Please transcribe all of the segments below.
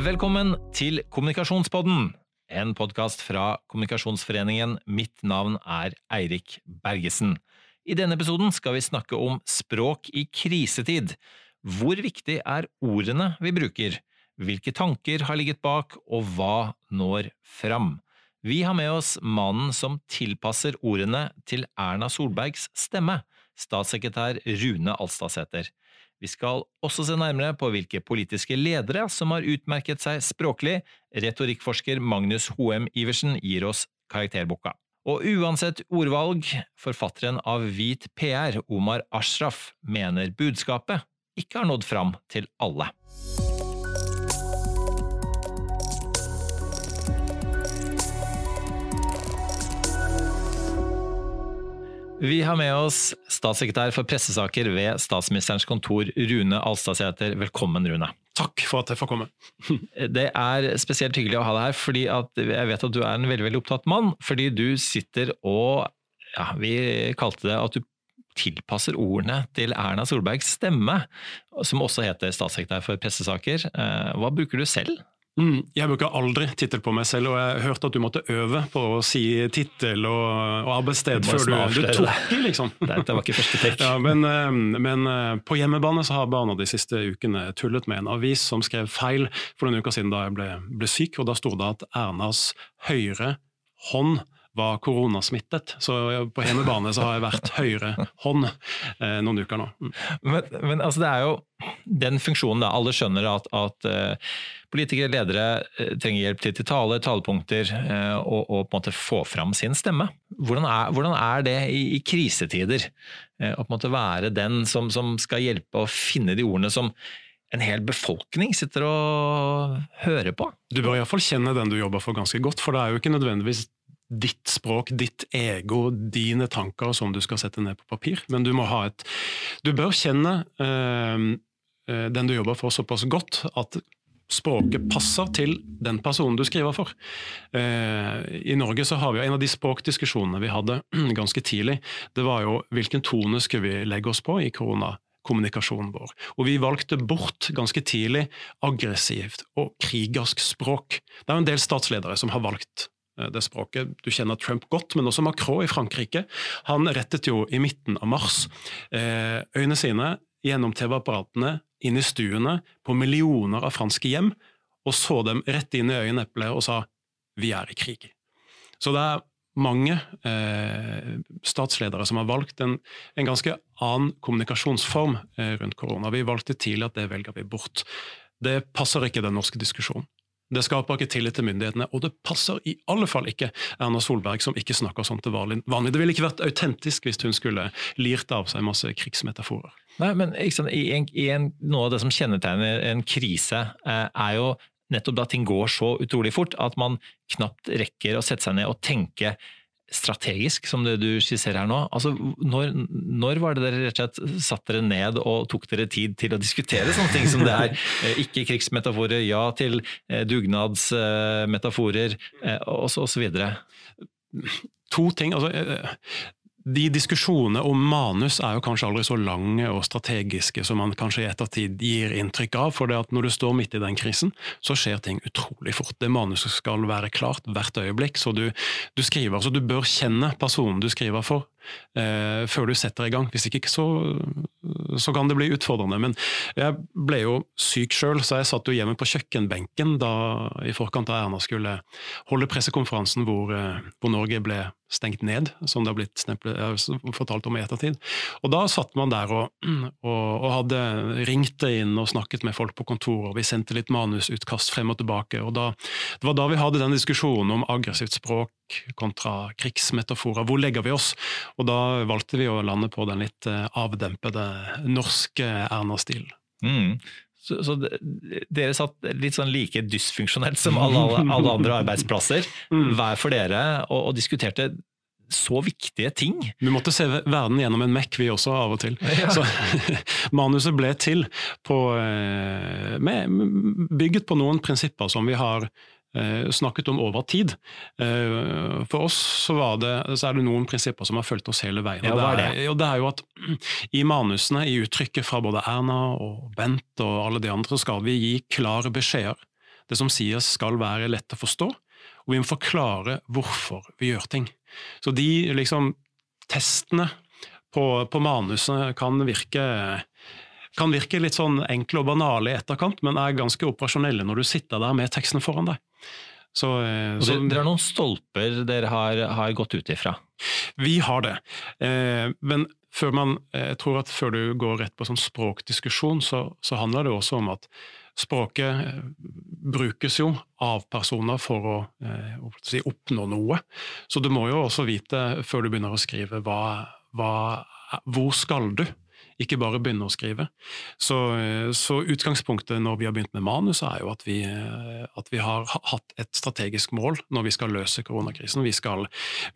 Velkommen til Kommunikasjonspodden, en podkast fra Kommunikasjonsforeningen. Mitt navn er Eirik Bergesen. I denne episoden skal vi snakke om språk i krisetid. Hvor viktig er ordene vi bruker? Hvilke tanker har ligget bak, og hva når fram? Vi har med oss mannen som tilpasser ordene til Erna Solbergs stemme, statssekretær Rune Alstadsæter. Vi skal også se nærmere på hvilke politiske ledere som har utmerket seg språklig. Retorikkforsker Magnus Hoem Iversen gir oss karakterboka. Og uansett ordvalg, forfatteren av Hvit PR, Omar Ashraf, mener budskapet ikke har nådd fram til alle. Vi har med oss statssekretær for pressesaker ved Statsministerens kontor, Rune Alstadsæter. Velkommen, Rune. Takk for at jeg får komme. Det er spesielt hyggelig å ha deg her, fordi jeg vet at du er en veldig veldig opptatt mann. Fordi du sitter og ja, Vi kalte det at du tilpasser ordene til Erna Solbergs stemme, som også heter statssekretær for pressesaker. Eh, hva bruker du selv? Mm, jeg bruker aldri tittel på meg selv, og jeg hørte at du måtte øve på å si tittel og, og arbeidssted før du, du tok det. liksom. Det var ikke første take. Ja, men, eh, men, eh, på hjemmebane så har barna de siste ukene tullet med en avis som skrev feil for noen uker siden da jeg ble, ble syk, og da sto det at Ernas høyre hånd var koronasmittet. Så på hjemmebane så har jeg vært høyre hånd eh, noen uker nå. Mm. Men, men, altså det er jo den funksjonen, da. Alle skjønner at, at uh, politikere, ledere uh, trenger hjelp til, til tale, talepunkter, uh, og, og, på en måte få fram sin stemme. Hvordan er, hvordan er det i, i krisetider? Å på en måte være den som, som skal hjelpe å finne de ordene som en hel befolkning sitter og hører på. Du bør iallfall kjenne den du jobber for ganske godt, for det er jo ikke nødvendigvis ditt språk, ditt ego, dine tanker som du skal sette ned på papir. Men du må ha et Du bør kjenne øh, den du jobber for såpass godt at språket passer til den personen du skriver for. Eh, I Norge så har vi en av de språkdiskusjonene vi hadde ganske tidlig, det var jo hvilken tone skulle vi legge oss på i koronakommunikasjonen vår. Og vi valgte bort ganske tidlig aggressivt og krigersk språk. Det er en del statsledere som har valgt det språket. Du kjenner Trump godt, men også Macron i Frankrike. Han rettet jo i midten av mars eh, øynene sine gjennom TV-apparatene inn i stuene på millioner av franske hjem, og så dem rett inn i øyeneplet og sa 'vi er i krig'. Så det er mange eh, statsledere som har valgt en, en ganske annen kommunikasjonsform eh, rundt korona. Vi valgte tidlig at det velger vi bort. Det passer ikke den norske diskusjonen. Det skaper ikke tillit til myndighetene, og det passer i alle fall ikke Erna Solberg, som ikke snakker sånn til vanlig. Det ville ikke vært autentisk hvis hun skulle lirt av seg masse krigsmetaforer. Nei, men sant, i en, i en, Noe av det som kjennetegner en krise, eh, er jo nettopp da ting går så utrolig fort at man knapt rekker å sette seg ned og tenke strategisk, som det du skisserer her nå. Altså, når, når, var det dere rett og slett satt dere ned og tok dere tid til å diskutere sånne ting som det er? Eh, ikke krigsmetaforer, ja til eh, dugnadsmetaforer, eh, osv. To ting. altså de diskusjonene om manus er jo kanskje aldri så lange og strategiske som man kanskje i ettertid gir inntrykk av. For det at når du står midt i den krisen, så skjer ting utrolig fort. Det manuset skal være klart hvert øyeblikk, så du, du skriver. Så du bør kjenne personen du skriver for eh, før du setter i gang. Hvis ikke så, så, kan det bli utfordrende. Men jeg ble jo syk sjøl, så jeg satt jo hjemme på kjøkkenbenken da i forkant av Erna skulle holde pressekonferansen hvor, eh, hvor Norge ble stengt ned, som det har blitt sneplet, fortalt om i ettertid. Og Da satt man der og, og, og hadde ringt inn og snakket med folk på kontoret, vi sendte litt manusutkast frem og tilbake. og da, Det var da vi hadde den diskusjonen om aggressivt språk kontra krigsmetaforer. Hvor legger vi oss? Og da valgte vi å lande på den litt eh, avdempede norske Erna-stilen. Mm. Så, så, dere satt litt sånn like dysfunksjonelt som alle, alle andre arbeidsplasser, mm. hver for dere, og, og, diskuterte så viktige ting. Vi måtte se verden gjennom en Mac, vi også, av og til. Ja. Så manuset ble til på, eh, med, bygget på noen prinsipper som vi har snakket om over tid. Eh, for oss så, det, så, er det noen prinsipper som har fulgt oss hele veien. Ja, det, er, og det er jo at I manusene, i uttrykket fra både Erna og Bent og alle de andre, skal vi gi klare beskjeder. Det som sies skal være lett å forstå, og vi må forklare hvorfor vi gjør ting. Så de liksom, testene på, på manuset kan virke, kan virke litt sånn enkle og banale i etterkant, men er ganske operasjonelle når du sitter der med teksten foran deg. Så, eh, så, dere har noen stolper dere har, har gått ut ifra? Vi har det. Eh, men før man, jeg tror at før du går rett på sånn språkdiskusjon, så, så handler det også om at språket eh, brukes jo av personer for å, eh, å si, oppnå noe. Så du må jo også vite, før du begynner å skrive, hva, hva, hvor skal du? Ikke bare begynne å skrive. Så, så, utgangspunktet når vi har begynt med manus, er jo at vi, at vi, har hatt et strategisk mål når vi skal løse koronakrisen. Vi skal,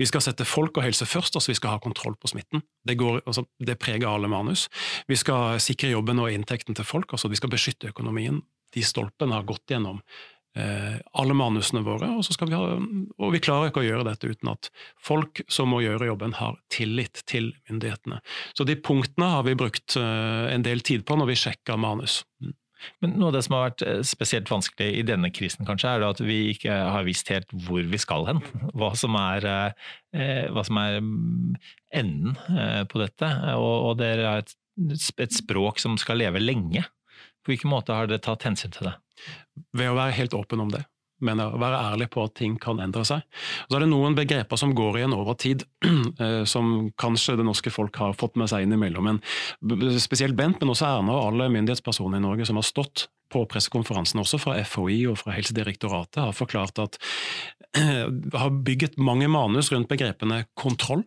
vi skal sette folk og helse først, altså vi skal ha kontroll på smitten. Det, går, altså, det preger alle manus. Vi skal sikre jobben og inntekten til folk, altså vi skal beskytte økonomien. De stolpene har gått gjennom Eh, alle manusene våre, og, vi ha, og, vi klarer ikke å gjøre dette uten at folk som må gjøre jobben, har tillit til myndighetene. Så de punktene har vi brukt eh, en del tid på når vi sjekker manus. Mm. Men Noe av det som har vært eh, spesielt vanskelig i denne krisen, kanskje, er at vi ikke har visst helt hvor vi skal hen. Hva som er, hva som er mm, enden på dette. Og dere har et, et språk som skal leve lenge. På hvilken måte har dere tatt hensyn til det? Ved å være helt åpen om det. Men å være ærlig på at ting kan endre seg. Og så er det noen begreper som går igjen over tid, eh, som kanskje det norske folk har fått med seg innimellom. Men spesielt Bent, men også Erna og alle myndighetspersoner i Norge som har stått på pressekonferansen, også fra FHI og fra Helsedirektoratet, har forklart at har bygget mange manus rundt begrepene kontroll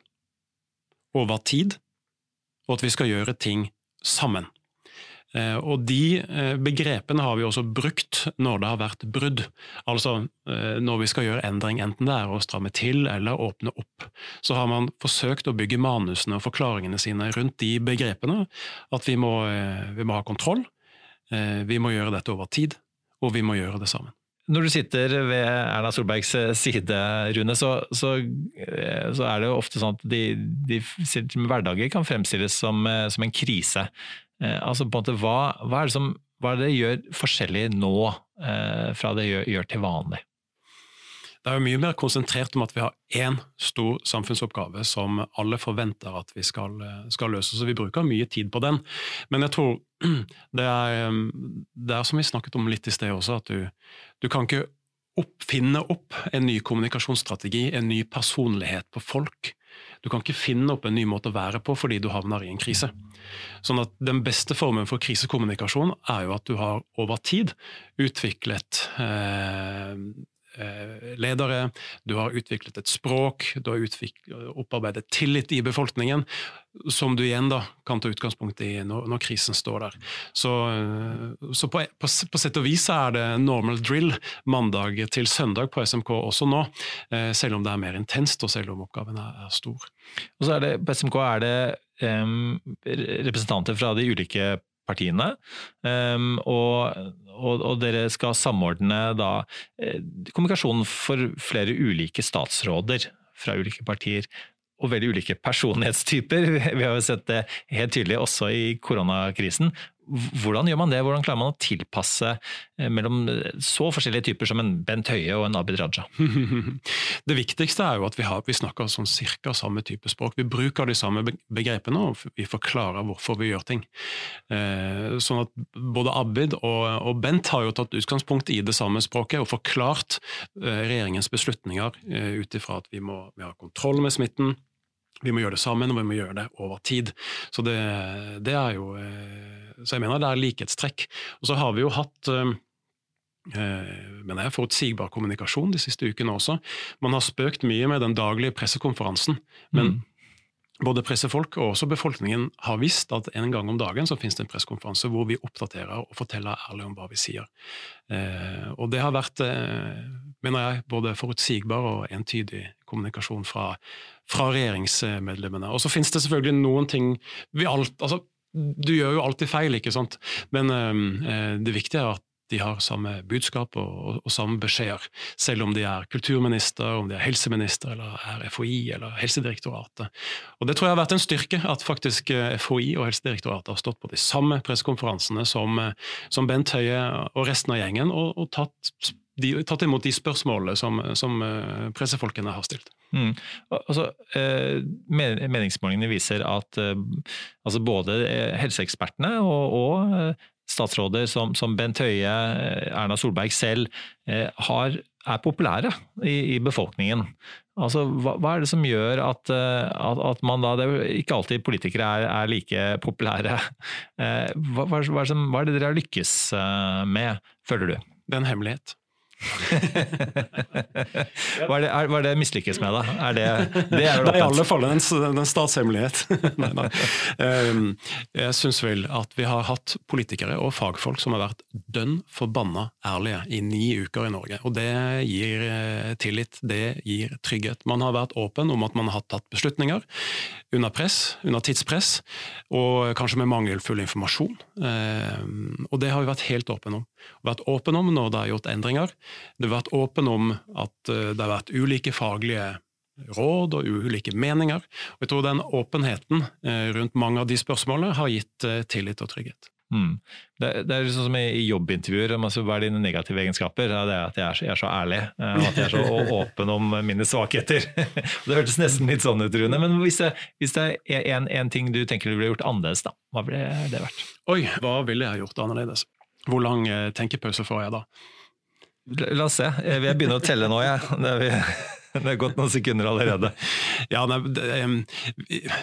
over tid, og at vi skal gjøre ting sammen. Eh, og De eh, begrepene har vi også brukt når det har vært brudd. Altså eh, når vi skal gjøre endring, enten det er å stramme til eller åpne opp. Så har man forsøkt å bygge manusene og forklaringene sine rundt de begrepene. At vi må, vi må ha kontroll, vi må gjøre dette over tid, og vi må gjøre det sammen. Når du sitter ved Erna Solbergs side, Rune, så, så, så er det jo ofte sånn at de, de hverdager kan fremstilles som, som en krise. Eh, altså på en måte, hva, hva, er det som hva er det gjør forskjellig nå eh, fra det gjør, gjør, til vanlig? Det er jo mye mer konsentrert om at vi har én stor samfunnsoppgave som alle forventer at vi skal, skal, løse, så vi bruker mye tid på den. Men jeg tror det er, det er som vi snakket om litt i sted også, at du, du kan ikke oppfinne opp en ny kommunikasjonsstrategi, en ny personlighet på folk. Du kan ikke finne opp en ny måte å være på fordi du havner i en krise. Sånn at Den beste formen for krisekommunikasjon er jo at du har over tid utviklet eh, ledere, du har utviklet et språk, du har opparbeidet tillit i befolkningen, som du igjen da kan ta utgangspunkt i når, når krisen står der. Så, eh, så på, på, på, sett og vis er det normal drill mandag til søndag på SMK også nå, eh, selv om det er mer intenst og selv om oppgaven er, er stor. Og så er det, På SMK er det um, representanter fra de ulike partiene. Um, og, og, og, dere skal samordne da eh, kommunikasjonen for flere ulike statsråder fra ulike partier. Og veldig ulike personlighetstyper. Vi har jo sett det helt tydelig også i koronakrisen. Hvordan gjør man det? Hvordan klarer man å tilpasse eh, mellom så forskjellige typer som en Bent Høie og en Abid Raja? Det viktigste er jo at vi, har, vi snakker sånn cirka samme type språk. Vi bruker de samme begrepene, og vi forklarer hvorfor vi gjør ting. Eh, sånn at både Abid og, Bent har jo tatt utgangspunkt i det samme språket og forklart eh, regjeringens beslutninger ut ifra at vi må vi har kontroll med smitten, vi må gjøre det sammen, og vi må gjøre det over tid. Så det, det er jo eh, Så jeg mener det er likhetstrekk. Og så har vi jo hatt eh, eh, men jeg forutsigbar kommunikasjon de siste ukene også. Man har spøkt mye med den daglige pressekonferansen, men mm. Både pressefolk og også befolkningen har visst at en gang om dagen så finnes det en pressekonferanse hvor vi oppdaterer og forteller ærlig om hva vi sier. Eh, og det har vært, eh, mener jeg, både forutsigbar og entydig kommunikasjon fra, fra regjeringsmedlemmene. Og så finnes det selvfølgelig noen ting vi alt, altså, Du gjør jo alltid feil, ikke sant? men eh, det viktige er at de har samme budskap og, og, og, samme beskjeder, selv om de er kulturminister, om de er helseminister, eller er FHI eller Helsedirektoratet. Og Det tror jeg har vært en styrke, at faktisk eh, FHI og Helsedirektoratet har stått på de samme pressekonferansene som, eh, som, Bent Høie og resten av gjengen, og, og tatt, de, tatt, imot de spørsmålene som, som eh, pressefolkene har stilt. Mm. Altså, meningsmålingene viser at altså både helseekspertene og, og statsråder som, som, Bent Høie, eh, Erna Solberg selv, eh, har, er populære i, i befolkningen. Altså, hva, hva, er det som gjør at, eh, at, at man da Ikke alltid politikere er, er like populære. Hva, hva, hva er det dere har lykkes med, føler du? Det er en hemmelighet. Hva er det, er, hva er det mislykkes med, da? Er det, det er det er i alle fall en, en statshemmelighet. nei, nei. Um, jeg syns vel at vi har hatt politikere og fagfolk som har vært dønn forbanna ærlige i ni uker i Norge. Og det gir eh, tillit, det gir trygghet. Man har vært åpen om at man har tatt beslutninger under press, under tidspress, og kanskje med mangelfull informasjon. Um, og det har vi vært helt åpne om. Vært åpen om når det er gjort endringer. Det har vært åpen om at eh, det har vært ulike faglige råd og ulike meninger. Og jeg tror den åpenheten eh, rundt mange av de spørsmålene har gitt eh, tillit og trygghet. Mm. Det, det, er sånn som i jobbintervjuer. Altså, hva er dine negative egenskaper? Ja, det er at jeg er, så, jeg er så ærlig. At jeg er så åpen om mine svakheter. det hørtes nesten litt sånn ut, Rune. Men hvis det, hvis det er en, en, ting du tenker du ville gjort annerledes, da, hva ville det vært? Oi, hva ville jeg gjort annerledes? Hvor lang tenkepause får jeg da? La oss se. Jeg begynner å telle nå, jeg. Ja. Det er gått noen sekunder allerede. Ja, nei,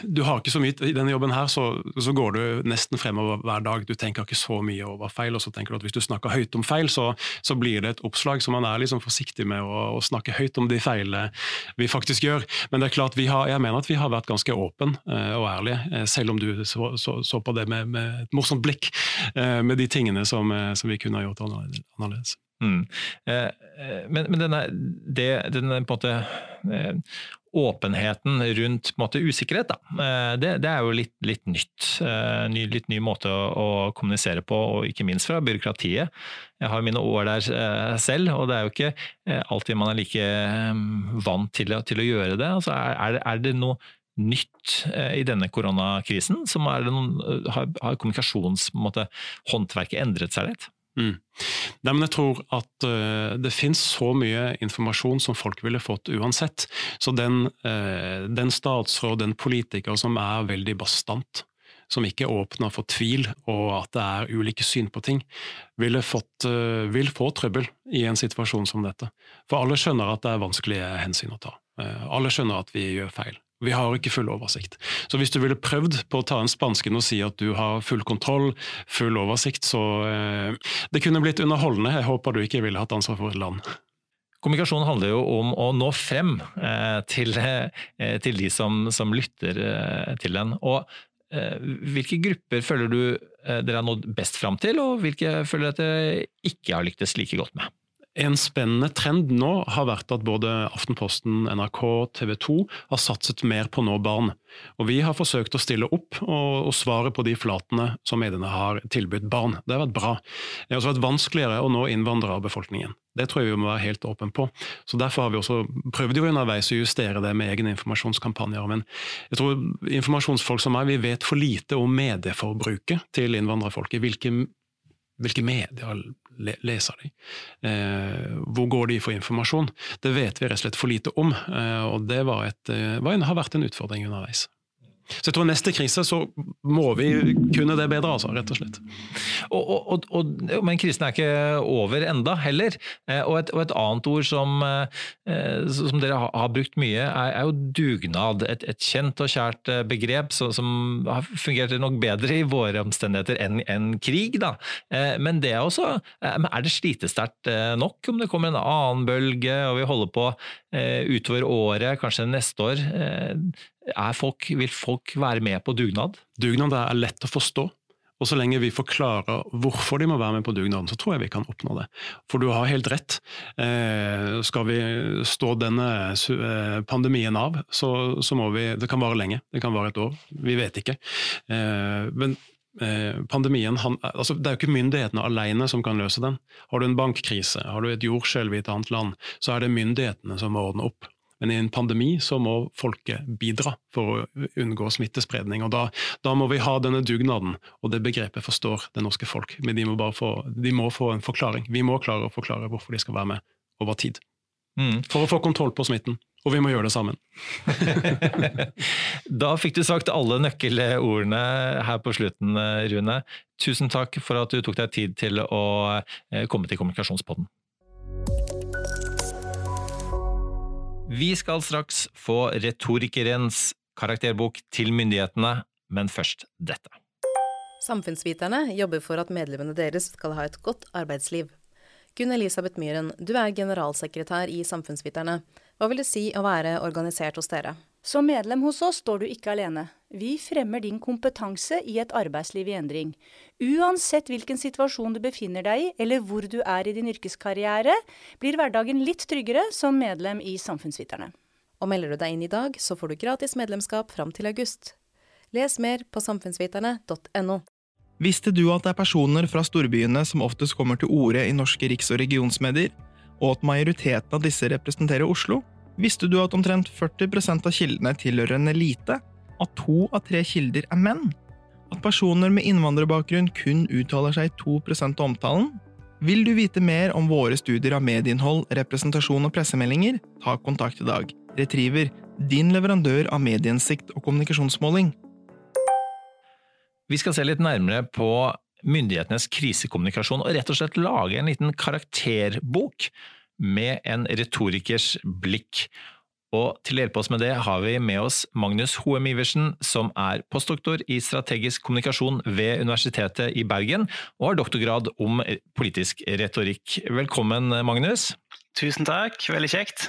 Du har ikke så mye I denne jobben her så, så, går du nesten fremover hver dag. Du tenker ikke så mye over feil, og så tenker du at hvis du snakker høyt om feil, så, så blir det et oppslag. Så man er liksom forsiktig med å, å, snakke høyt om de feilene vi faktisk gjør. Men det er klart, har, jeg mener at vi har vært ganske åpen uh, og ærlige, uh, selv om du så, så, på det med, med, et morsomt blikk, uh, med de tingene som, som vi kunne ha gjort annerledes. Mm. Eh, eh, men, men denne, det, denne på en måte, eh, åpenheten rundt måte, usikkerhet, det, det, er jo litt, litt nytt. Ny, litt ny måte å, å, kommunisere på, og ikke minst fra byråkratiet. Jeg har mine år der selv, og det er jo ikke alltid man er like vant til, til å gjøre det. Altså, er, er, det noe nytt i denne koronakrisen? Som er noen, har, har kommunikasjonshåndverket endret seg litt? Mm. Nei, men jeg tror at uh, det finnes så mye informasjon som folk ville fått uansett. Så den, uh, den statsråd, den politiker som er veldig bastant, som ikke åpner for tvil og at det er ulike syn på ting, fått, uh, vil få trøbbel i en situasjon som dette. For alle skjønner at det er vanskelige hensyn å ta. Alle skjønner at vi gjør feil. Vi har ikke full oversikt. Så hvis du ville prøvd på å ta en spansken og si at du har full kontroll, full oversikt, så eh, Det kunne blitt underholdende. Jeg håper du ikke ville hatt ansvar for et land. Kommunikasjon handler jo om å nå frem eh, til, eh, til, de som, som lytter eh, til den. Og eh, hvilke grupper føler du eh, dere har nådd best fram til, og hvilke føler dere ikke har lyktes like godt med? En spennende trend nå har vært at både Aftenposten, NRK, TV 2 har satset mer på nå barn. Og Vi har forsøkt å stille opp og, og svare på de flatene som mediene har tilbudt barn. Det har vært bra. Det har også vært vanskeligere å nå innvandrerbefolkningen. Det tror jeg vi må være helt åpen på. Så Derfor har vi også prøvd jo underveis å justere det med egne informasjonskampanjer. Men jeg tror informasjonsfolk som meg, vi vet for lite om medieforbruket til innvandrerfolk. I hvilke hvilke medier leser de? Eh, hvor går de for informasjon? Det vet vi rett og slett for lite om, eh, og det et, eh, var en, har vært en utfordring underveis. Så jeg tror neste krise så må vi kunne det bedre, altså, rett og slett. Og, og, og, men krisen er ikke over enda heller. Eh, og et, et annet ord som, eh, som dere har, brukt mye, er, er jo dugnad. Et, et, kjent og kjært eh, begrep som, som har fungert nok bedre i våre omstendigheter enn en krig. Da. Men det er også Er det slitesterkt nok om det kommer en annen bølge og vi holder på utover året, kanskje neste år? Folk, vil folk være med på dugnad? Dugnad er lett å forstå. Og så lenge vi forklarer hvorfor de må være med på dugnaden, så tror jeg vi kan oppnå det. For du har helt rett. Eh, skal vi stå denne eh, pandemien av, så, så, må vi Det kan vare lenge. Det kan vare et år. Vi vet ikke. Eh, men eh, pandemien han, altså Det er jo ikke myndighetene alene som kan løse den. Har du en bankkrise, har du et jordskjelv i et annet land, så er det myndighetene som må ordne opp. Men i en pandemi så må folket bidra for å unngå smittespredning. og Da, da må vi ha denne dugnaden, og det begrepet forstår det norske folk. Men de må, bare få, de må få en forklaring. Vi må klare å forklare hvorfor de skal være med over tid. Mm. For å få kontroll på smitten. Og vi må gjøre det sammen. da fikk du sagt alle nøkkelordene her på slutten, Rune. Tusen takk for at du tok deg tid til å eh, komme til Kommunikasjonspodden. Vi skal straks få retorikerens karakterbok til myndighetene, men først dette. Samfunnsviterne jobber for at medlemmene deres skal ha et godt arbeidsliv. Gunn Elisabeth Myhren, du er generalsekretær i Samfunnsviterne. Hva vil det si å være organisert hos dere? Som medlem hos oss står du ikke alene. Vi fremmer din kompetanse i et arbeidsliv i endring. Uansett hvilken situasjon du befinner deg i, eller hvor du er i din yrkeskarriere, blir hverdagen litt tryggere som medlem i Samfunnsviterne. Og melder du deg inn i dag, så får du gratis medlemskap fram til august. Les mer på samfunnsviterne.no. Visste du at det er personer fra storbyene som oftest kommer til orde i norske riks- og regionsmedier, og at majoriteten av disse representerer Oslo? Visste du at omtrent 40% av kildene tilhører en elite? At to av tre kilder er menn? At personer med innvandrerbakgrunn kun uttaler seg 2 av omtalen? Vil du vite mer om våre studier av medieinnhold, representasjon og pressemeldinger? Ta kontakt i dag. Retriever, din leverandør av medieinnsikt og kommunikasjonsmåling. Vi skal se litt nærmere på myndighetenes krisekommunikasjon og rett og slett lage en liten karakterbok med en retorikers blikk. Og til å hjelpe oss med det har vi med oss Magnus Hoem Iversen, som er postdoktor i strategisk kommunikasjon ved Universitetet i Bergen, og har doktorgrad om politisk retorikk. Velkommen, Magnus. Tusen takk, veldig kjekt.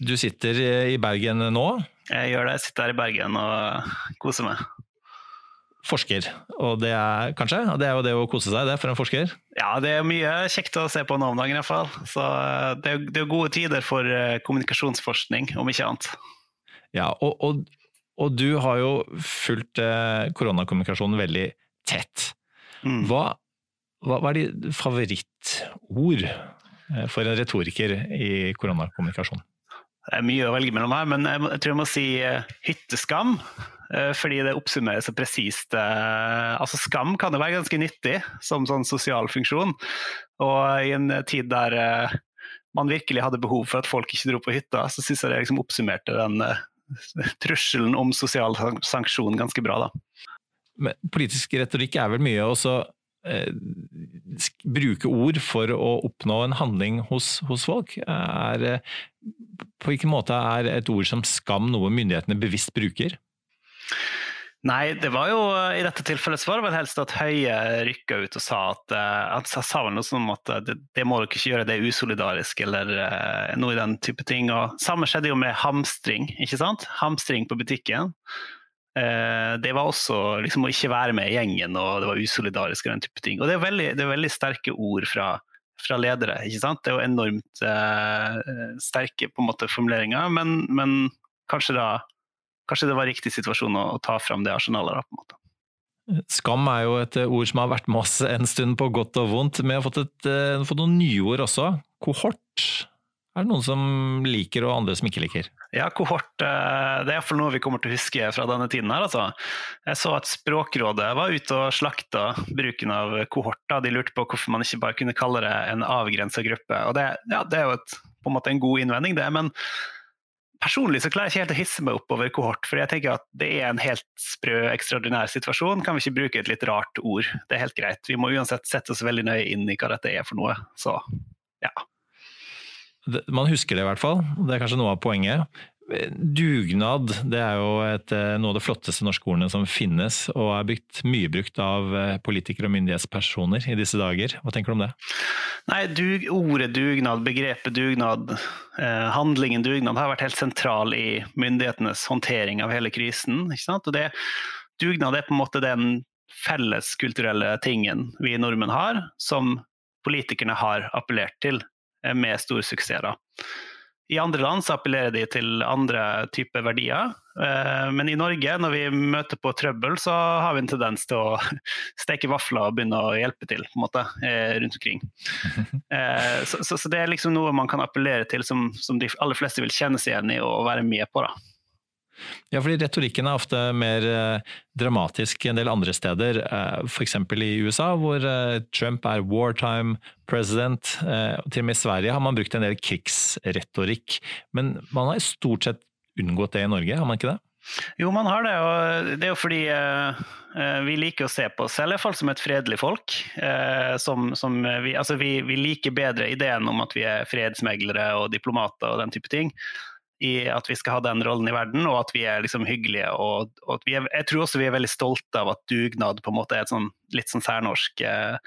Du sitter i Bergen nå? Jeg gjør det, jeg sitter her i Bergen og koser meg forsker, og det er kanskje? Det er jo det å kose seg, det, for en forsker? Ja, det er mye kjekt å se på nå om dagen, iallfall. Så eh, det er, det er gode tider for eh, kommunikasjonsforskning, om ikke annet. Ja, og, og, og du har jo fulgt eh, koronakommunikasjonen veldig tett. Mm. Hva, hva, hva, er de favorittord for en retoriker i koronakommunikasjon? Det er mye å velge mellom her, men jeg, jeg tror jeg må si hytteskam. Eh, fordi det oppsummerer så presist. Eh, altså skam kan jo være ganske nyttig som sånn sosial funksjon. Og i en tid der eh, man virkelig hadde behov for at folk ikke dro på hytta, så syns jeg det liksom oppsummerte den trusselen om sosial sanksjon ganske bra. da. Men politisk retorikk er vel mye også eh, bruke ord for å oppnå en handling hos, hos folk? Er, på hvilken måte er et ord som skam noe myndighetene bevisst bruker? Nei, det var jo i dette tilfellet så var det vel helst at Høie rykka ut og sa at uh, Han sa vel noe sånn at uh, det, det, må dere ikke gjøre, det er usolidarisk, eller uh, noe i den type ting. Og Samme skjedde jo med hamstring, ikke sant? Hamstring på butikken. det var også liksom å ikke være med i gjengen, og det var usolidarisk og den type ting. Og det er veldig, det er veldig sterke ord fra, fra, ledere, ikke sant. Det er jo enormt sterke på en måte formuleringer, men, men kanskje da kanskje det var riktig situasjon å, å ta fram det arsenalet. Da, på en måte. Skam er jo et ord som har vært med oss en stund på godt og vondt. Vi har fått, et, uh, fått noen nyord også. Kohort. Er det noen som liker og andre som ikke liker? Ja, kohort uh, det er iallfall noe vi kommer til å huske fra denne tiden. her. Altså. Jeg så at Språkrådet var ute og slakta bruken av kohorter. De lurte på hvorfor man ikke bare kunne kalle det en avgrensa gruppe. Og det, ja, det er jo et, på en måte en god innvending, det. men Personlig så klarer jeg ikke helt å hisse meg opp over kohort, for jeg tenker at det er en helt sprø, ekstraordinær situasjon. Kan vi ikke bruke et litt rart ord? Det er helt greit. Vi må uansett sette oss veldig nøye inn i hva dette er for noe. Så ja. Man husker det i hvert fall. Det er kanskje noe av poenget. Dugnad det er jo et, eh, noe av det flotteste norske ordene som finnes, og er bygd mye brukt av eh, politikere og myndighetspersoner i disse dager. Hva tenker du om det? Nei, dug, Ordet dugnad, begrepet dugnad, eh, handlingen dugnad har vært helt sentral i myndighetenes håndtering av hele krisen. Det, dugnad er på en måte den felles kulturelle tingen vi nordmenn har, som politikerne har appellert til eh, med stor suksess. da. I andre land så appellerer de til andre typer verdier. Eh, men i Norge, når vi møter på trøbbel, så har vi en tendens til å steke vafler og begynne å hjelpe til på en måte, eh, rundt omkring. Så, så, så, det er liksom noe man kan appellere til som, som de aller fleste vil kjenne seg igjen i og være med på. da. Ja, fordi retorikken er ofte mer eh, dramatisk en del andre steder. Eh, F.eks. i USA, hvor eh, Trump er wartime president. Til og med i Sverige har man brukt en del krigsretorikk. Men man har stort sett unngått det i Norge, har man ikke det? Jo, man har det. og Det er jo fordi vi liker å se på oss selv i som et fredelig folk. Som, som vi, altså vi, vi, liker bedre ideen om at vi er fredsmeglere og diplomater og den type ting i at vi skal ha den rollen i verden, og at vi er liksom hyggelige. Og, og er, jeg tror også vi er veldig stolte av at dugnad på en måte er et sånn, litt sånn særnorsk eh,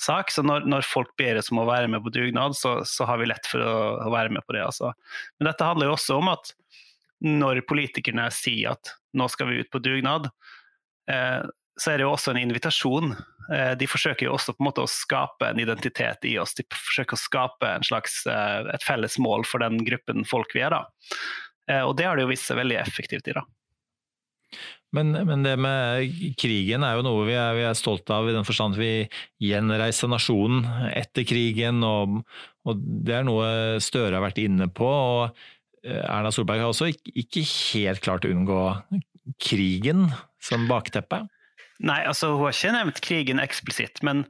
sak. Så når, når, folk ber oss om å være med på dugnad, så, så har vi lett for å, å, være med på det. Altså. Men dette handler jo også om at når politikerne sier at nå skal vi ut på dugnad, eh, så er det jo også en invitasjon. Eh, de forsøker jo også på en måte å skape en identitet i oss. De forsøker å skape slags, eh, et felles mål for den gruppen folk vi er. da. Eh, og det har det jo vist seg veldig effektivt i. da. Men, men, det med krigen er jo noe vi er, vi er stolte av, i den forstand at vi gjenreiser nasjonen etter krigen. Og, og, det er noe Støre har vært inne på. og Erna Solberg har også ikke, ikke helt klart å unngå krigen som bakteppe. Nei, altså hun har ikke nevnt krigen eksplisitt, men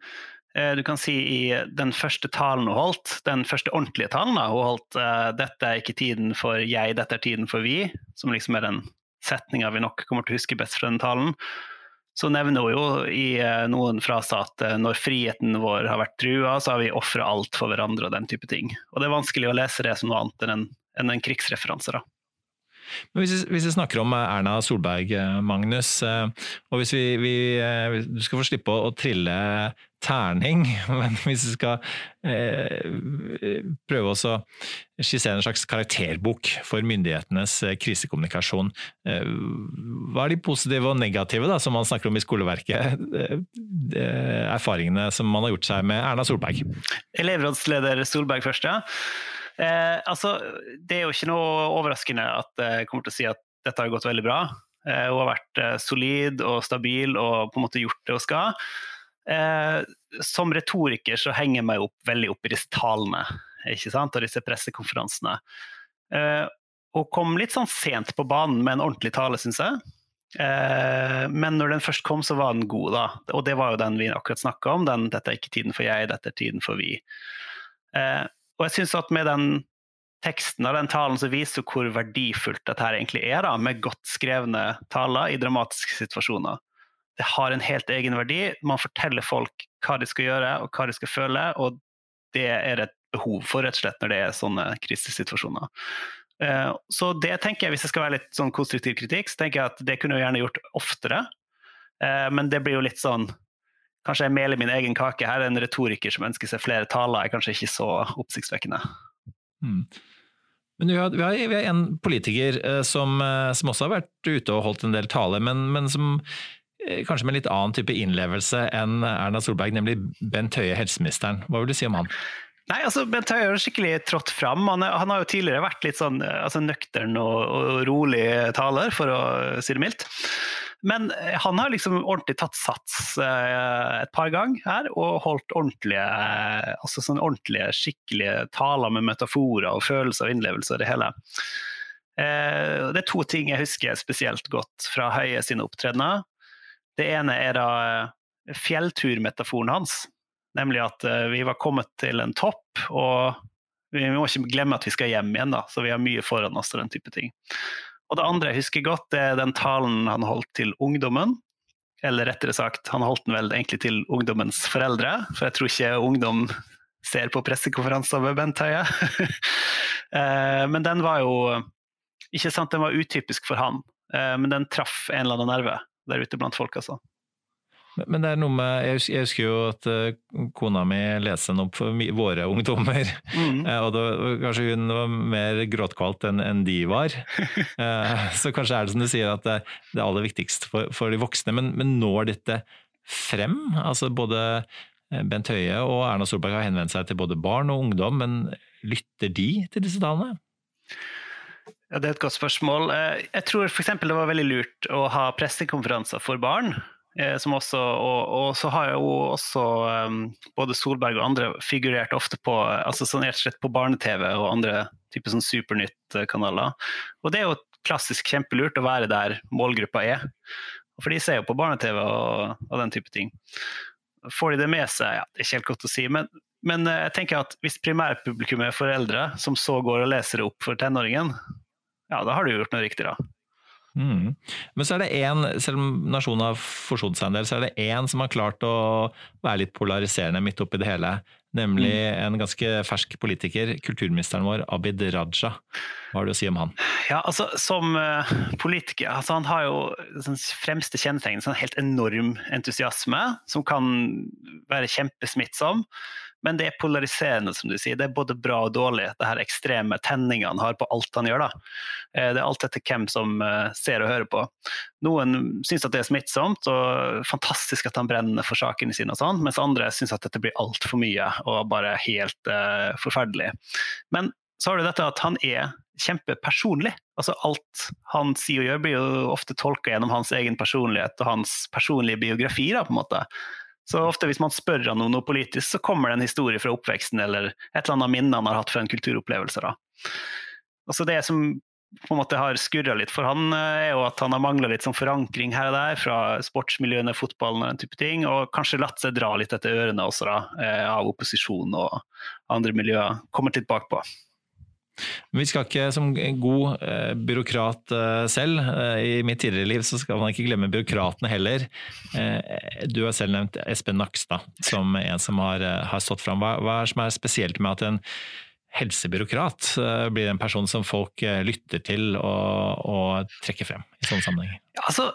eh, du kan si i den første talen hun holdt, den første ordentlige talen hun holdt, eh, 'dette er ikke tiden for jeg, dette er tiden for vi', som liksom er den setninga vi nok kommer til å huske best fra den talen, så nevner hun jo i eh, noen fraser at eh, når friheten vår har vært trua, så har vi ofra alt for hverandre og den type ting. Og det er vanskelig å lese det som noe annet enn en, enn en krigsreferanse. da. Men hvis vi, hvis vi, snakker om eh, Erna Solberg, eh, Magnus, eh, og hvis vi, vi Du skal få slippe å, å, trille terning, men hvis vi skal eh, prøve å skissere en slags karakterbok for myndighetenes krisekommunikasjon, eh, hva er de positive og negative da, som man snakker om i skoleverket? erfaringene som man har gjort seg med Erna Solberg? Elevrådsleder Solberg først, ja. Eh, altså, det er jo ikke noe overraskende at jeg kommer til å si at dette har gått veldig bra. Eh, hun har vært eh, solid og stabil og på en måte gjort det hun skal. Eh, som retoriker så henger jeg meg opp veldig opp i disse talene ikke sant? og disse pressekonferansene. Eh, hun kom litt sånn sent på banen med en ordentlig tale, syns jeg. Eh, men når den først kom, så var den god, da. Og det var jo den vi akkurat snakka om. Den 'Dette er ikke tiden for jeg, dette er tiden for vi'. Eh, og jeg syns at med den teksten av den talen så viser hvor verdifullt dette egentlig er, da, med godt skrevne taler i dramatiske situasjoner. Det har en helt egen verdi. Man forteller folk hva de skal gjøre og hva de skal føle, og det er et behov for, rett og slett, når det er sånne krisesituasjoner. Eh, så det tenker jeg, hvis jeg skal være litt sånn konstruktiv kritikk, så tenker jeg at det kunne jeg gjerne gjort oftere. Eh, men det blir jo litt sånn Kanskje jeg meler min egen kake her. er En retoriker som ønsker seg flere taler, er kanskje ikke så oppsiktsvekkende. Mm. Men vi har, vi, har, vi har, en politiker eh, som, eh, som, også har vært ute og holdt en del taler, men, men som eh, kanskje med litt annen type innlevelse enn Erna Solberg, nemlig Bent Høie, helseministeren. Hva vil du si om han? Nei, altså Bent Høie har skikkelig trådt fram. Han, han, har jo tidligere vært litt sånn altså nøktern og, og rolig taler, for å si det mildt. Men eh, han har liksom ordentlig tatt sats eh, et par ganger her, og holdt ordentlige, eh, altså sånn ordentlige, skikkelige taler med metaforer og følelser og innlevelser i det hele. Det er to ting jeg husker spesielt godt fra Høie sine opptredener. Det ene er da fjellturmetaforen hans, nemlig at vi var kommet til en topp, og vi må ikke glemme at vi skal hjem igjen, da, så vi har mye foran oss og den type ting. Og det andre jeg husker godt, det er den talen han holdt til ungdommen. Eller rettere sagt, han holdt den vel egentlig til ungdommens foreldre, for jeg tror ikke ungdom ser på pressekonferanser med Bent Høie. Eh, men den var jo Ikke sant, den var utypisk for han, eh, men den traff en eller annen nerve der ute blant folk, altså. Men det er noe med Jeg husker jo at eh, kona mi leste den opp for våre ungdommer. Mm. Eh, og da, kanskje hun var mer gråtkvalt enn en de var. Eh, så kanskje er det som du sier at det, det aller viktigste for, for de voksne. Men, men, når dette frem? Altså både Bent Høie og Erna Solberg har henvendt seg til både barn og ungdom, men lytter de til disse talene? Ja, Det er et godt spørsmål. Jeg tror f.eks. det var veldig lurt å ha pressekonferanser for barn. Eh, som også, og, og så har jo også um, både Solberg og andre figurert ofte på altså sånn rett og slett på barne-TV og andre typer sånn Supernytt-kanaler. Og det er jo klassisk kjempelurt å være der målgruppa er. For de ser jo på barne-TV og, og, den type ting. Får de det med seg? Ja, det er ikke helt godt å si. Men, men jeg tenker at hvis primærpublikum er foreldre som så går og leser opp for tenåringen, ja, da har du gjort noe riktig, da. Mm. Men så er det én, selv om nasjonen har forsonet seg en del, så er det én som har klart å være litt polariserende midt oppi det hele. Nemlig mm. en ganske fersk politiker, kulturministeren vår Abid Raja. Hva har du å si om han? Ja, altså Som uh, politiker altså Han har jo sånn fremste kjennetegn sånn helt enorm entusiasme, som kan være kjempesmittsom. Men det er polariserende, som du sier. Det er både bra og dårlig, det her ekstreme tenninga han har på alt han gjør. da. Eh, det er alt etter hvem som eh, ser og hører på. Noen syns at det er smittsomt og fantastisk at han brenner for sakene sine, og sånn, mens andre syns at dette blir altfor mye og bare helt uh, forferdelig. Men så har du dette at han er kjempepersonlig. Altså Alt han sier og gjør, blir jo ofte tolka gjennom hans egen personlighet og hans personlige biografi. da, på en måte. Så ofte hvis man spør han om noe politisk, så kommer det en historie fra oppveksten eller et eller annet minne han har hatt fra en kulturopplevelse. Da. Altså det som på en måte har skurra litt for han, eh, er jo at han har mangla litt sånn forankring her og der fra sportsmiljøene, fotballen og den type ting, og kanskje latt seg dra litt etter ørene også da, eh, av opposisjon og andre miljøer. Kommer litt bakpå. Vi skal ikke, som god eh, byråkrat eh, selv, eh, i mitt tidligere liv, så skal man ikke glemme byråkratene heller. Eh, du har selv nevnt Espen Nakstad som en som har, eh, har stått fram. Hva, hva er det som er spesielt med at en helsebyråkrat eh, blir en person som folk lytter til og, og trekker frem i sånne sammenhenger? Altså,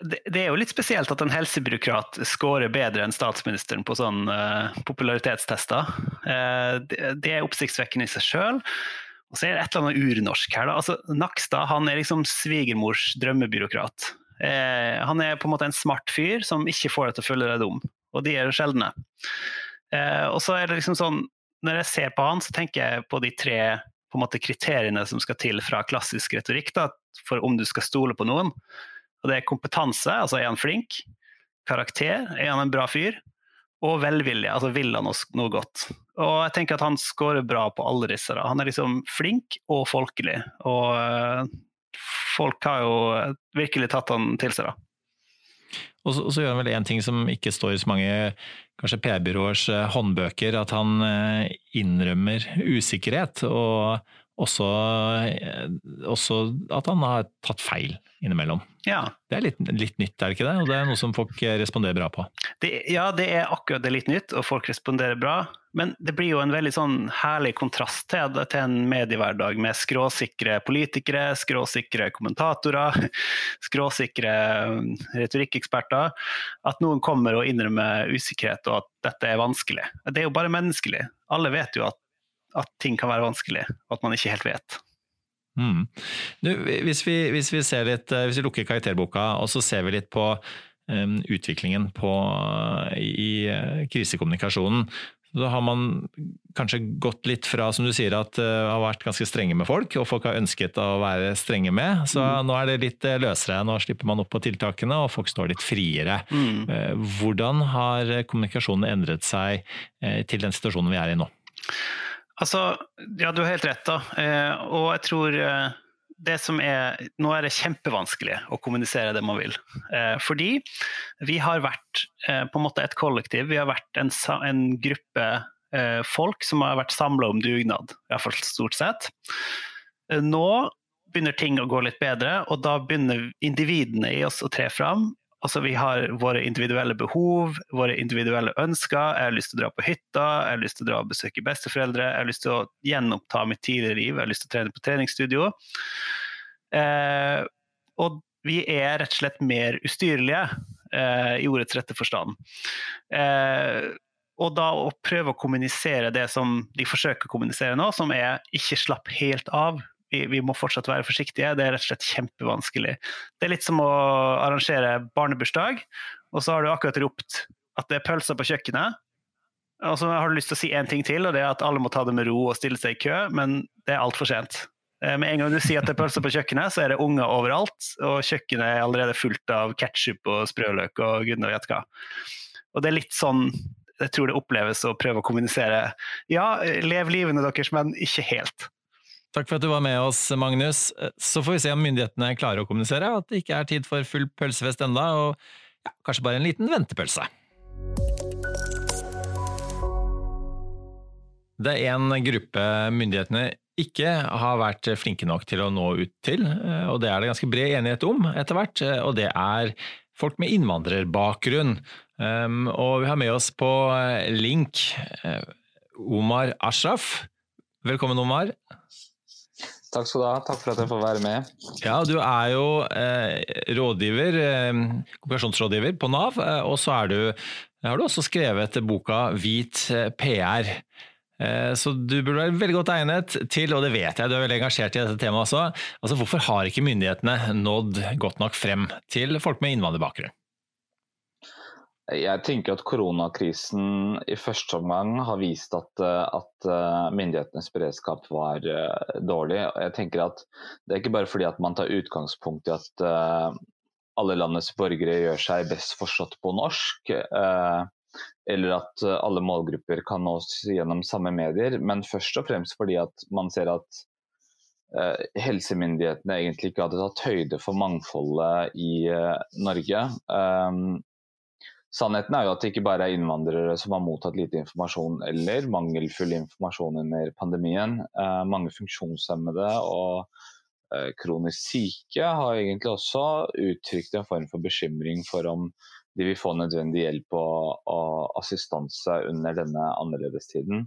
det er jo litt spesielt at en helsebyråkrat scorer bedre enn statsministeren på sånne uh, popularitetstester. Uh, det, det, er oppsiktsvekkende i seg sjøl. Og så er det et eller annet urnorsk her. Altså, Nakstad han er liksom svigermors drømmebyråkrat. Uh, han er på en måte en smart fyr som ikke får deg til å føle deg dum, og de er jo sjeldne. og så er det liksom sånn, Når jeg ser på han, så tenker jeg på de tre på en måte, kriteriene som skal til fra klassisk retorikk da, for om du skal stole på noen. Og det er kompetanse, altså er han flink? Karakter, er han en bra fyr? Og velvilje, altså vil han oss noe godt? Og jeg tenker at han scorer bra på alle disse. Da. Han er liksom flink og folkelig. Og uh, folk har jo virkelig tatt han til seg, da. Og så, og så, gjør han vel én ting som ikke står i så mange kanskje PR-byråers eh, håndbøker, at han eh, innrømmer usikkerhet. Og også, også at han har tatt feil innimellom. Ja. Det er litt, litt, nytt, er det ikke det? Og det er noe som folk responderer bra på. Det, ja, det er akkurat det litt nytt, og folk responderer bra. Men det blir jo en veldig sånn herlig kontrast til, til en mediehverdag med skråsikre politikere, skråsikre kommentatorer, skråsikre um, retorikkeksperter. At noen kommer og innrømmer usikkerhet og at dette er vanskelig. Det er jo bare menneskelig. Alle vet jo at, at ting kan være vanskelig, og at man ikke helt vet. Mm. Du, hvis, vi, hvis, vi litt, eh, hvis, vi, lukker karakterboka og så ser vi litt på um, utviklingen på, i uh, krisekommunikasjonen, da har man kanskje gått litt fra, som du sier, at uh, har vært ganske strenge med folk, og folk har ønsket å være strenge med. Så mm. nå er det litt løsere. Nå slipper man opp på tiltakene, og folk står litt friere. Mm. Uh, hvordan har kommunikasjonen endret seg til den situasjonen vi er i nå? Altså, ja, du har helt rett, da. Eh, og jeg tror eh, det som er Nå er det kjempevanskelig å kommunisere det man vil. Eh, fordi vi har vært eh, på en måte et kollektiv. Vi har vært en, en gruppe eh, folk som har vært samla om dugnad, iallfall stort sett. Eh, nå begynner ting å gå litt bedre, og da begynner individene i oss å tre fram. Altså, vi har våre individuelle behov, våre individuelle ønsker. Jeg har lyst til å dra på hytta, jeg har lyst til å dra og besøke besteforeldre, jeg har lyst til å gjenoppta mitt tidligere liv, jeg har lyst til å trene på treningsstudio. Eh, og vi er rett og slett mer ustyrlige, eh, i ordets rette forstand. Eh, og da å prøve å kommunisere det som de forsøker å kommunisere nå, som er ikke slapp helt av, vi, vi, må fortsatt være forsiktige. Det er rett og slett kjempevanskelig. Det er litt som å arrangere barnebursdag, og så har du akkurat ropt at det er pølser på kjøkkenet. Og så har du lyst til å si én ting til, og det er at alle må ta det med ro og stille seg i kø, men det er altfor sent. Eh, med en gang du sier at det er pølser på kjøkkenet, så er det unger overalt. Og kjøkkenet er allerede fullt av ketsjup og sprøløk og gudene vet hva. Og det er litt sånn jeg tror det oppleves å prøve å kommunisere. Ja, lev livene deres, men ikke helt. Takk for at du var med oss, Magnus. Så får vi se om myndighetene klarer å kommunisere at det ikke er tid for full pølsefest enda, og ja, kanskje bare en liten ventepølse. Det er en gruppe myndighetene ikke har vært flinke nok til å nå ut til, og det er det ganske bred enighet om etter hvert, og det er folk med innvandrerbakgrunn. Um, og vi har med oss på eh, link uh, Omar Ashraf. Velkommen, Omar. Takk skal du ha. Takk for at jeg får være med. Ja, Du er jo eh, rådgiver, eh, kommunikasjonsrådgiver på Nav, eh, og så du, har du også skrevet boka Hvit PR. Eh, så du burde være veldig godt egnet til, og det vet jeg, du er veldig engasjert i dette temaet også, altså hvorfor har ikke myndighetene nådd godt nok frem til folk med innvandrerbakgrunn? Jeg tenker at koronakrisen i første omgang har vist at, eh, at eh, myndighetenes beredskap var eh, dårlig. Jeg tenker at Det er ikke bare fordi at man tar utgangspunkt i at alle landets borgere gjør seg best forstått på norsk, eller at alle målgrupper kan nås gjennom samme medier, men først og fremst fordi at man ser at helsemyndighetene egentlig ikke hadde tatt høyde for mangfoldet i Norge. Sannheten er jo at det ikke bare er innvandrere som har mottatt lite informasjon eller mangelfull informasjon under pandemien. Eh, mange funksjonshemmede og eh, kronisk syke har egentlig også uttrykt en form for bekymring for om de vil få nødvendig hjelp og, og assistanse under denne annerledestiden.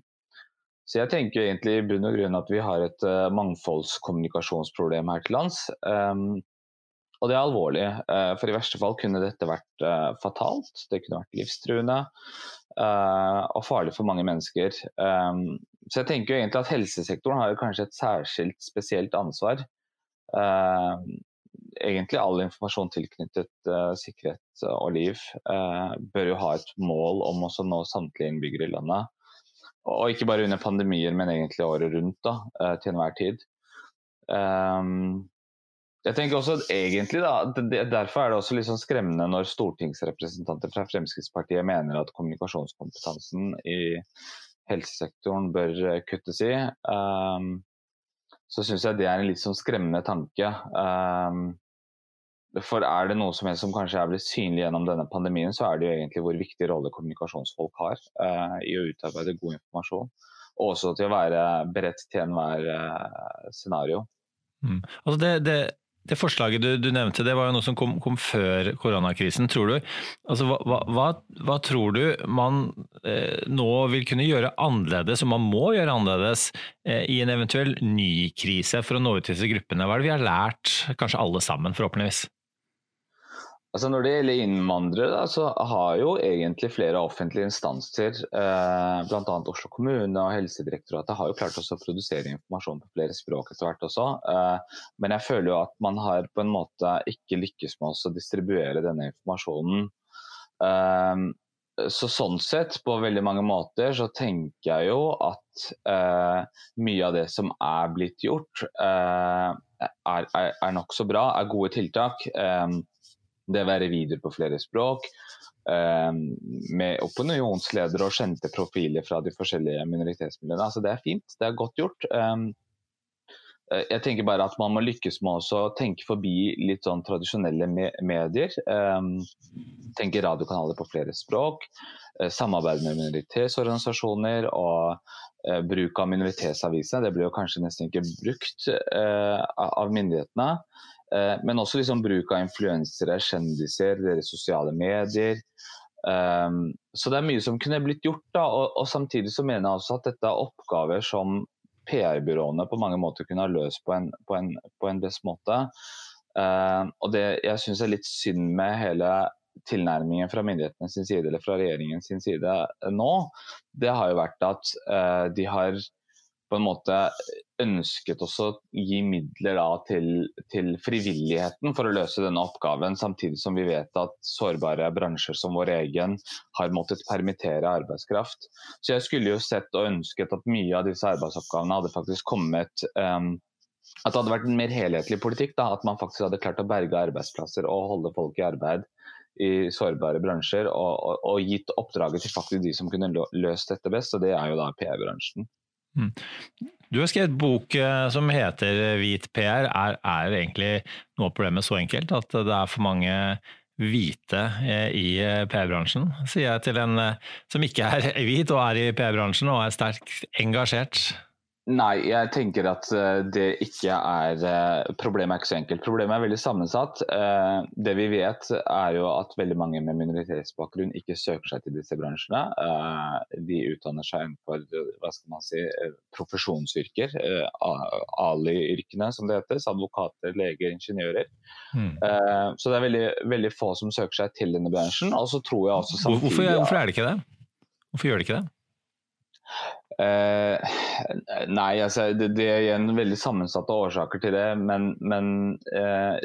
Så jeg tenker egentlig i bunn og grunn at vi har et uh, mangfoldskommunikasjonsproblem her til lands. Um, og det er alvorlig, eh, for i verste fall kunne dette vært eh, fatalt. Det kunne vært livstruende eh, og farlig for mange mennesker. Så jeg tenker egentlig at helsesektoren har kanskje et særskilt spesielt ansvar. Egentlig all informasjon tilknyttet sikkerhet og liv bør jo ha et mål om å nå samtlige innbyggere i landet. Og ikke bare under pandemier, men egentlig året rundt da, til enhver tid. Jeg tenker også at egentlig da, Derfor er det også litt sånn skremmende når stortingsrepresentanter fra Fremskrittspartiet mener at kommunikasjonskompetansen i helsesektoren bør eh, kuttes i. Um, så syns jeg det er en litt sånn skremmende tanke. Um, for er det noe som, som kanskje er blitt synlig gjennom denne pandemien, så er det jo egentlig hvor viktig rolle kommunikasjonsfolk har uh, i å utarbeide god informasjon. Og også til å være beredt til enhver uh, scenario. Mm. Altså det, det, det forslaget du, du, nevnte, det var jo noe som kom, kom før koronakrisen. Tror du, altså, hva, hva, hva, tror du man eh, nå vil kunne gjøre annerledes, og man må gjøre annerledes, eh, i en eventuell ny krise for å nå ut til disse gruppene? Hva er det vi har lært, kanskje alle sammen, forhåpentligvis? Altså Når det gjelder innvandrere, så har jo egentlig flere offentlige instanser, eh, bl.a. Oslo kommune og Helsedirektoratet, har jo klart også å produsere informasjon på flere språk etter hvert også. Eh, men jeg føler jo at man har på en måte ikke lykkes med å distribuere denne informasjonen. Eh, så sånn sett, på veldig mange måter, så tenker jeg jo at eh, mye av det som er blitt gjort, eh, er, er, er nokså bra, er gode tiltak. Eh, det være videoer på flere språk. Um, med opinionsledere og kjente profiler fra de forskjellige minoritetsmiljøene. Altså, det er fint, det er godt gjort. Um, jeg tenker bare at man må lykkes med å tenke forbi litt sånn tradisjonelle me medier. Um, tenke radiokanaler på flere språk. Uh, samarbeid med minoritetsorganisasjoner og uh, bruk av minoritetsavisene. Det blir jo kanskje nesten ikke brukt eh, av myndighetene. Eh, men også liksom bruk av influensere, kjendiser, deres sosiale medier. Um, så det er mye som kunne blitt gjort. da, og, og, Samtidig så mener jeg også at dette er oppgaver som PR-byråene på mange måter kunne ha løst på en, på en, på en best måte. Uh, og det jeg syns er litt synd med hele tilnærmingen fra myndighetene sin side eller fra regjeringen sin side nå, det har jo vært at uh, de har på en måte ønsket også å gi midler da, til, til, frivilligheten for å løse denne oppgaven, samtidig som vi vet at sårbare bransjer som vår egen har måttet permittere arbeidskraft. Så jeg skulle jo sett og ønsket at mye av disse arbeidsoppgavene hadde faktisk kommet um, at det hadde vært en mer helhetlig politikk. Da, at man faktisk hadde klart å berge arbeidsplasser og holde folk i arbeid i sårbare bransjer. Og, og, og gitt oppdraget til faktisk de som kunne løst dette best, og det er jo da PR-bransjen. Mm. Du har skrevet bok eh, som heter Hvit PR. Er, er egentlig noe av problemet så enkelt at det er for mange hvite eh, i eh, PR-bransjen, sier jeg til en som ikke er hvit og er i PR-bransjen og er sterkt engasjert. Nei, jeg tenker at eh, det ikke er eh, Problemet er ikke så enkelt. Problemet er veldig sammensatt. Eh, det vi vet er jo at veldig mange med minoritetsbakgrunn ikke søker seg til disse bransjene. De utdanner seg innenfor hva skal man si, profesjonsyrker. Ali-yrkene som det heter. Advokater, leger, ingeniører. Mm. Så det er veldig, veldig, få som søker seg til denne bransjen. Og så tror jeg også samtidig hvorfor, hvorfor er det ikke det? Hvorfor gjør det ikke det? Eh, nei, altså, det, det, er igjen veldig sammensatte årsaker til det. Men, men eh,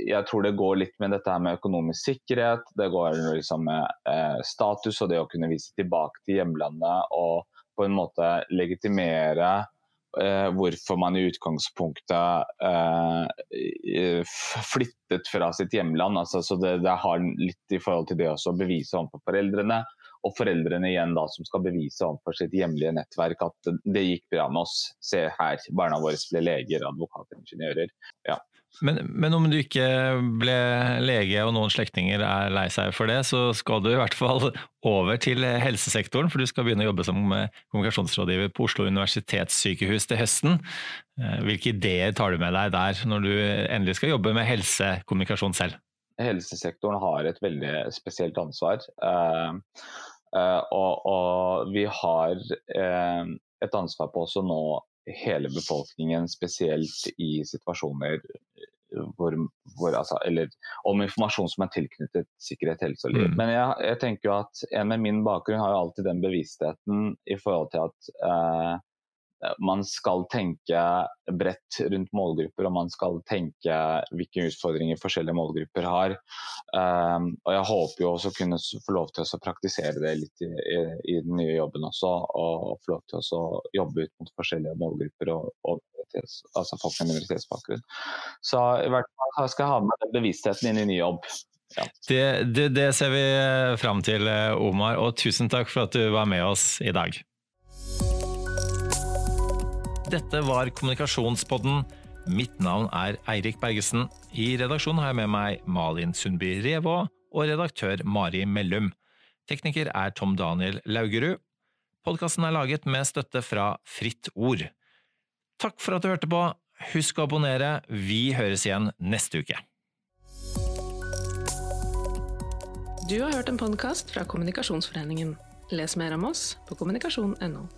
jeg tror det går litt med dette her med økonomisk sikkerhet. Det går liksom med eh, status og det å kunne vise tilbake til hjemlandet og på en måte legitimere eh, hvorfor man i utgangspunktet eh, flyttet fra sitt hjemland. Altså, så det, det, har litt i forhold til det å bevise overfor foreldrene og foreldrene igjen da som skal bevise overfor sitt hjemlige nettverk at det gikk bra med oss. Se her, barna våre ble leger, advokater, ingeniører. Ja. Men, men, om du ikke ble lege og noen slektninger er lei seg for det, så skal du i hvert fall over til helsesektoren, for du skal begynne å jobbe som kommunikasjonsrådgiver på Oslo universitetssykehus til høsten. Eh, hvilke ideer tar du med deg der, når du endelig skal jobbe med helsekommunikasjon selv? Helsesektoren har et veldig spesielt ansvar. Uh, og, og, vi har uh, et ansvar på å nå hele befolkningen, spesielt i situasjoner hvor, hvor, altså, eller om informasjon som er tilknyttet sikkerhet, helse og liv. Mm. Men jeg, jeg, tenker jo at en med min bakgrunn har jo alltid den bevisstheten i forhold til at uh, man skal tenke bredt rundt målgrupper, og man skal tenke hvilke utfordringer forskjellige målgrupper har. Um, og Jeg håper jo også kunne få lov til å praktisere det litt i, i, i, den nye jobben også. Og få lov til å jobbe ut mot forskjellige målgrupper og, og altså folk med minoritetsbakgrunn. Så i hvert fall skal jeg ha med den bevisstheten inn i ny jobb. Ja. Det, det, det ser vi fram til, Omar, og tusen takk for at du var med oss i dag. Dette var Kommunikasjonspodden. Mitt navn er Eirik Bergesen. I redaksjonen har jeg med meg Malin Sundby Revå og redaktør Mari Mellum. Tekniker er Tom Daniel Laugerud. Podkasten er laget med støtte fra Fritt Ord. Takk for at du hørte på. Husk å abonnere. Vi høres igjen neste uke. Du har hørt en podkast fra Kommunikasjonsforeningen. Les mer om oss på kommunikasjon.no.